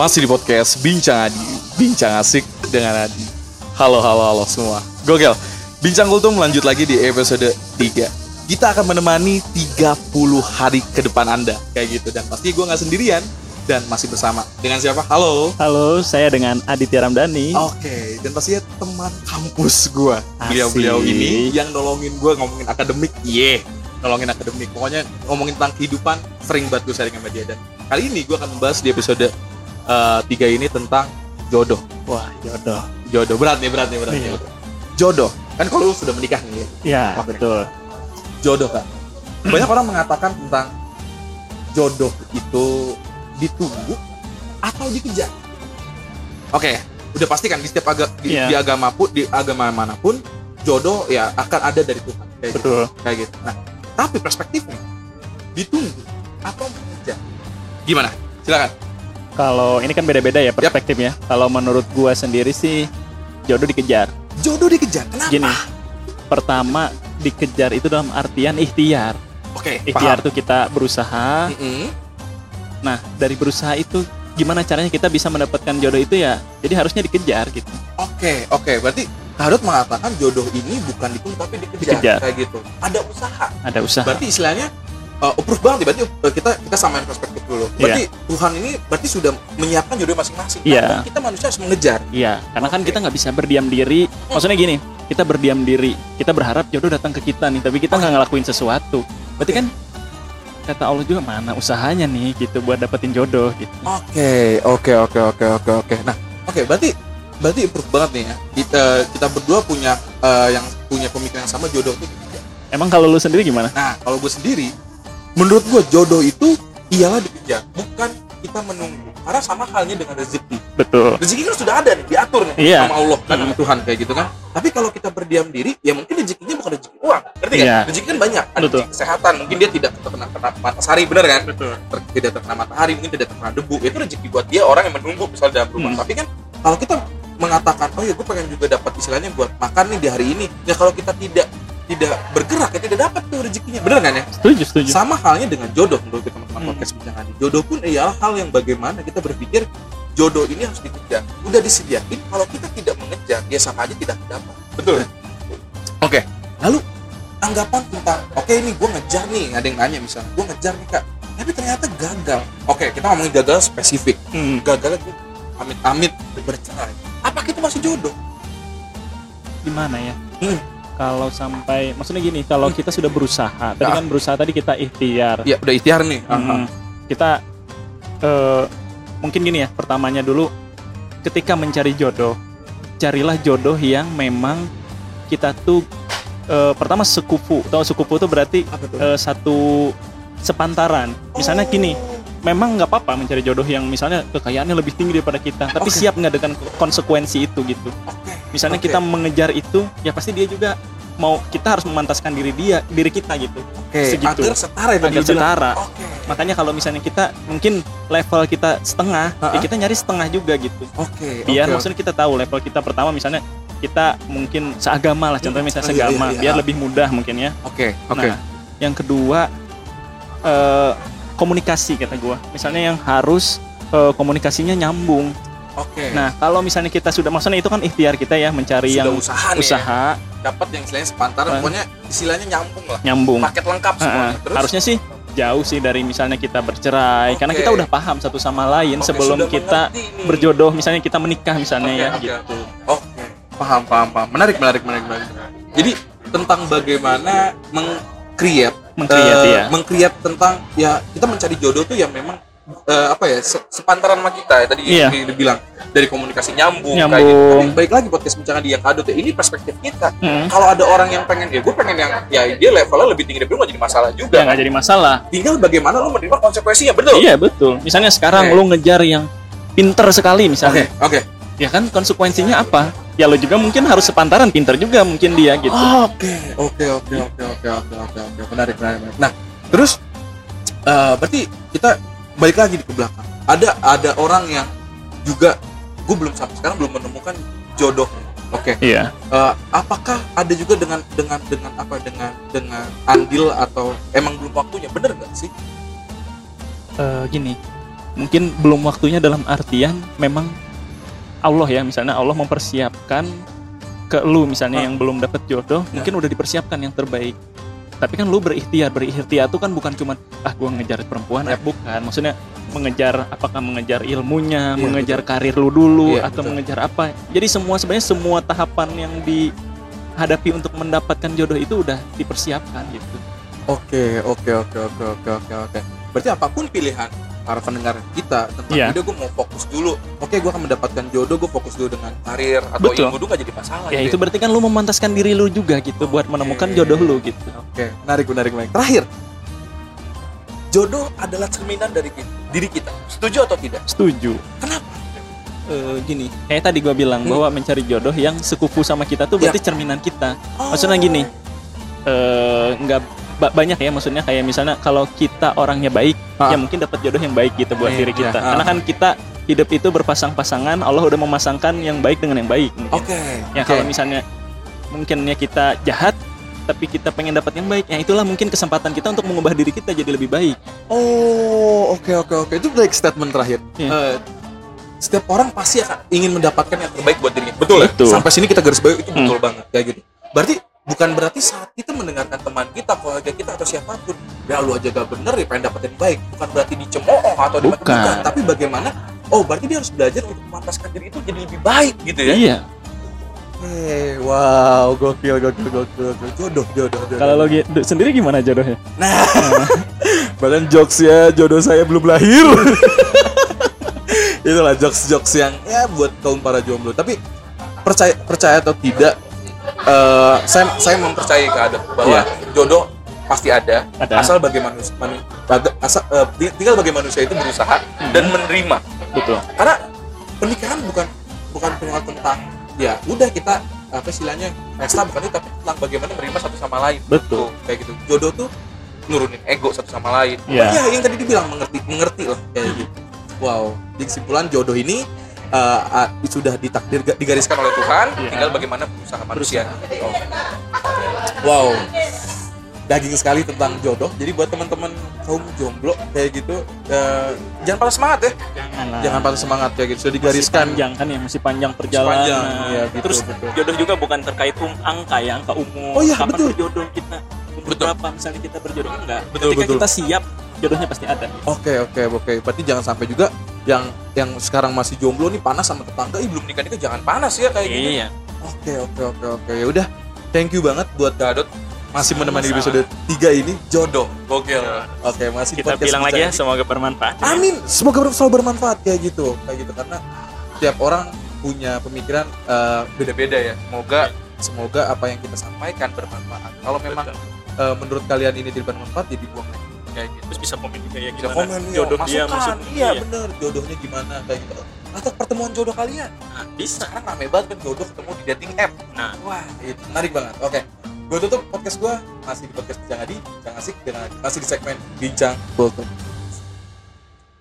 Masih di podcast Bincang Adi Bincang asik dengan Adi. Halo halo halo semua. Gokil. Bincang Kultum lanjut lagi di episode 3 Kita akan menemani 30 hari ke depan Anda. Kayak gitu. Dan pasti gue gak sendirian Dan masih bersama. Dengan siapa? Halo. Halo, saya dengan Aditya Ramdhani. Oke, dan pastinya teman kampus gue Beliau-beliau ini yang nolongin gue ngomongin akademik. Iya, nolongin akademik. Pokoknya ngomongin tentang kehidupan Sering banget gue sharing sama dia. Dan kali ini gue akan membahas di episode eh, tiga ini tentang jodoh Wah, jodoh. Jodoh, berat nih, berat nih, berat nih Iya. Jodoh, kan kalau lu sudah menikah nih ya Ya, betul. Jodoh kan Banyak orang mengatakan tentang Jodoh itu ditunggu atau dikejar Oke, udah pasti kan di setiap aga, di, Iya. di agama pun di agama mana pun jodoh ya akan ada dari Tuhan kayak gitu. Betul. kayak gitu. Nah, tapi perspektifnya ditunggu atau mengejar. Gimana? Silakan. Kalau ini kan beda-beda ya perspektifnya. Kalau menurut gua sendiri sih jodoh dikejar. Jodoh dikejar. Kenapa? Gini. Pertama, dikejar itu dalam artian ikhtiar. Oke, Ikhtiar paham. tuh kita berusaha. Mm-mm. Nah, dari berusaha itu gimana caranya kita bisa mendapatkan jodoh itu ya? Jadi harusnya dikejar gitu. Oke, oke. Berarti Harut mengatakan jodoh ini bukan ditunggu tapi dikejar, Dikejar. kayak gitu. Ada usaha. Ada usaha. Berarti istilahnya uh, approve banget. Berarti uh, kita kita samain perspektif dulu. Berarti Tuhan ini berarti sudah menyiapkan jodoh masing-masing. Iya. Namun kita manusia harus mengejar. Iya, karena kan Oke. kita nggak bisa berdiam diri. Maksudnya gini, kita berdiam diri, kita berharap jodoh datang ke kita nih, tapi kita nggak ngelakuin sesuatu. Berarti kan kata Allah juga mana usahanya nih gitu buat dapetin jodoh gitu. Oke, oke, oke, oke, oke, oke. Nah, oke, berarti berarti improve banget nih ya. Kita kita berdua punya eh, yang punya pemikiran yang sama jodoh itu. dikejar. Emang kalau lu sendiri gimana? Nah, kalau gue sendiri, menurut gue jodoh itu ialah dikejar, bukan kita menunggu. Karena sama halnya dengan rezeki. Betul. Rezeki kan sudah ada nih, diatur nih Iya. sama Allah kan, Hmm. sama Tuhan kayak gitu kan. Tapi kalau kita berdiam diri, ya mungkin rezekinya bukan rezeki uang, ngerti kan? Iya. Rezeki kan banyak, ada Betul. rezeki kesehatan, mungkin dia tidak terkena kena matahari, bener kan? Betul. Ter- tidak terkena matahari, mungkin tidak terkena debu. Itu rezeki buat dia orang yang menunggu misalnya dalam rumah. Hmm. Tapi kan kalau kita mengatakan, oh ya gue pengen juga dapat istilahnya buat makan nih di hari ini, ya kalau kita tidak tidak bergerak ya tidak dapat tuh rezekinya, bener kan ya? Setuju, setuju. Sama halnya dengan jodoh menurut teman-teman Hmm. podcast bincang Adi. Jodoh pun ialah hal yang bagaimana kita berpikir jodoh ini harus dikejar. Udah disediain, kalau kita tidak mengejar, dia sama aja tidak dapat. Betul. Oke. Lalu anggapan tentang, oke ini gue ngejar nih, ada yang nanya misalnya, gue ngejar nih kak, tapi ternyata gagal. Oke, kita ngomongin gagal spesifik. Hmm, Gagal gue amit-amit bercerai. Apa itu masih jodoh? gimana ya? Hmm. Kalau sampai maksudnya gini, kalau Hmm. kita sudah berusaha, tadi Ah. kan berusaha tadi kita ikhtiar. Ya udah ikhtiar nih. Hmm, kita eh, mungkin gini ya pertamanya dulu ketika mencari jodoh carilah jodoh yang memang kita tuh eh, pertama sekufu tahu sekufu itu berarti eh, satu sepantaran misalnya gini memang nggak apa-apa mencari jodoh yang misalnya kekayaannya lebih tinggi daripada kita tapi Oke. siap nggak dengan konsekuensi itu gitu. Misalnya Oke. kita mengejar itu ya pasti dia juga mau kita harus memantaskan diri dia diri kita gitu Oke, segitu. agar setara tadi agar bilang. setara Oke. makanya kalau misalnya kita mungkin level kita setengah ya Ha-ha. kita nyari setengah juga gitu Oke. biar oke, maksudnya kita tahu level kita pertama misalnya kita mungkin seagama lah contohnya misalnya Oh, iya, seagama iya, iya. biar lebih mudah mungkin ya Oke, oke. nah yang kedua eh, komunikasi kata gua misalnya yang harus eh, komunikasinya nyambung Oke. nah kalau misalnya kita sudah maksudnya itu kan ikhtiar kita ya mencari sudah yang usaha nih. ya. usaha Dapat yang istilahnya sepantaran, Kan. pokoknya istilahnya nyambung lah. nyambung Paket lengkap semuanya. Terus harusnya sih jauh sih dari misalnya kita bercerai karena Oke. kita udah paham satu sama lain Oke, sebelum kita berjodoh misalnya kita menikah misalnya Oke, ya oke, gitu Oke. Paham, paham, paham. Menarik, menarik, menarik, menarik. Jadi tentang bagaimana meng-create meng-create eh, ya meng-create tentang ya kita mencari jodoh tuh yang memang eh, apa ya se- sepantaran sama kita ya tadi Iya. yang dibilang dari komunikasi nyambung, kayak Nyambung. gitu. Tapi baik lagi podcast bincang di yang kado tuh ini perspektif kita. Hmm. Kalau ada orang yang pengen ya gue pengen yang ya dia levelnya lebih tinggi dari gue jadi masalah juga. ya nggak jadi masalah Tinggal bagaimana lu menerima konsekuensinya, betul? iya betul misalnya sekarang Oke. lu ngejar yang pinter sekali Oke, misalnya oke. ya kan konsekuensinya apa ya lo juga mungkin harus sepantaran pinter juga mungkin dia gitu Oke, oke, oke, oke, oke, oke, oke, menarik, menarik, menarik. Nah, terus eh, berarti kita balik lagi di ke belakang. Ada ada orang yang juga gue belum sampai sekarang belum menemukan jodoh. Oke, iya eh, apakah ada juga dengan dengan dengan apa dengan dengan andil atau emang belum waktunya? Bener nggak sih? Eh, gini mungkin belum waktunya dalam artian memang Allah ya misalnya Allah mempersiapkan ke lu misalnya Ah. yang belum dapat jodoh Ya. mungkin udah dipersiapkan yang terbaik tapi kan lu berikhtiar berikhtiar itu kan bukan cuma ah gua ngejar perempuan Ya. eh, bukan maksudnya mengejar apakah mengejar ilmunya Iya, mengejar karir lu dulu Iya, atau betul. mengejar apa jadi semua sebenarnya semua tahapan yang dihadapi untuk mendapatkan jodoh itu udah dipersiapkan gitu Oke, oke, oke, oke, oke, oke, oke. Berarti apa pun pilihan para pendengar kita tentang Iya. video, gue mau fokus dulu. Oke, gue akan mendapatkan jodoh, gue fokus dulu dengan karir atau Betul. ilmu dulu gak jadi masalah. ya gitu itu berarti kan lu memantaskan diri lu juga gitu buat menemukan jodoh lu gitu Oke, menarik, menarik, menarik. Terakhir, jodoh adalah cerminan dari kita, diri kita. Setuju atau tidak? setuju Kenapa? Eh, gini kayak tadi gua bilang Hmm. bahwa mencari jodoh yang sekufu sama kita tuh Ya. berarti cerminan kita Oh. maksudnya gini eh nggak ba- banyak ya maksudnya kayak misalnya kalau kita orangnya baik Ah. ya mungkin dapat jodoh yang baik gitu buat Iya, diri kita iya, ah. karena kan kita hidup itu berpasang-pasangan Allah udah memasangkan yang baik dengan yang baik. Oke. ya oke. kalau misalnya mungkinnya kita jahat tapi kita pengen dapat yang baik ya itulah mungkin kesempatan kita untuk mengubah diri kita jadi lebih baik Oh, oke, oke, oke. Itu baik statement terakhir. Iya. Eh, setiap orang pasti akan ingin mendapatkan yang terbaik buat dirinya. Betul, ya? Betul. Sampai sini kita garis bawahi itu betul Hmm. banget kayak gitu. Berarti bukan berarti saat kita mendengarkan teman kita, keluarga kita atau siapa pun, ya lu aja gak bener ya pengen dapetin baik. Bukan berarti dicemooh atau Bukan. tapi bagaimana oh berarti dia harus belajar untuk memantaskan diri itu jadi lebih baik gitu ya. iya Hey, wow, gokil, gokil, gokil, gokil. Jodoh, jodoh, jodoh. kalau lo sendiri gimana jodohnya Nah, bahkan jokes ya jodoh saya belum lahir. Itulah jokes-jokes yang ya buat kaum para jomblo. Tapi percaya percaya atau tidak, eh, saya saya mempercayai keadaan bahwa Iya. jodoh pasti ada, Ada. asal bagi manusia, asal, eh, tinggal bagi manusia itu berusaha dan menerima. betul Karena pernikahan bukan bukan pernikahan tentang ya udah kita apa istilahnya pesta bukan itu tapi tentang bagaimana menerima satu sama lain Betul. Tuh, kayak gitu jodoh tuh nurunin ego satu sama lain Iya. Oh, iya yang tadi dibilang mengerti mengerti lah kayak gitu wow di kesimpulan jodoh ini uh, uh, sudah ditakdir digariskan oleh Tuhan Iya. tinggal bagaimana berusaha manusia Oh. wow daging sekali tentang jodoh jadi buat teman-teman kaum jomblo kayak gitu uh, jangan patah semangat ya jangan jangan patah semangat kayak gitu sudah digariskan panjang kan ya masih panjang perjalanan panjang, iya, betul, terus betul. jodoh juga bukan terkait um, angka ya angka umur Oh iya, kapan betul. berjodoh kita umur Betul. berapa misalnya kita berjodoh enggak Betul, ketika betul. kita siap jodohnya pasti ada Oke oke oke. Berarti jangan sampai juga yang yang sekarang masih jomblo nih panas sama tetangga, ih belum nikah nikah jangan panas ya kayak gitu. iya Oke oke oke oke. Ya udah. Thank you banget buat Gadot masih menemani episode 3 ini jodoh. Gokil. Oke, masih kita podcast bilang lagi ya semoga bermanfaat Amin. Semoga selalu bermanfaat kayak gitu. Kayak gitu karena tiap orang punya pemikiran eh, beda-beda ya. Semoga semoga apa yang kita sampaikan bermanfaat. Kalau memang Betul. eh, menurut kalian ini tidak bermanfaat ya dibuang lagi kayak gitu. terus bisa komen juga ya Bisa gimana komen ya, jodoh dia masukan. maksud iya, bener. Jodohnya gimana kayak gitu. Atau pertemuan jodoh kalian. Nah, bisa. Sekarang rame banget kan jodoh ketemu di dating app. Nah. Wah itu menarik banget. Oke. Gue tutup podcast gue masih di podcast Bincang Adi Bincang Asik dengan masih di segmen Bincang Kultur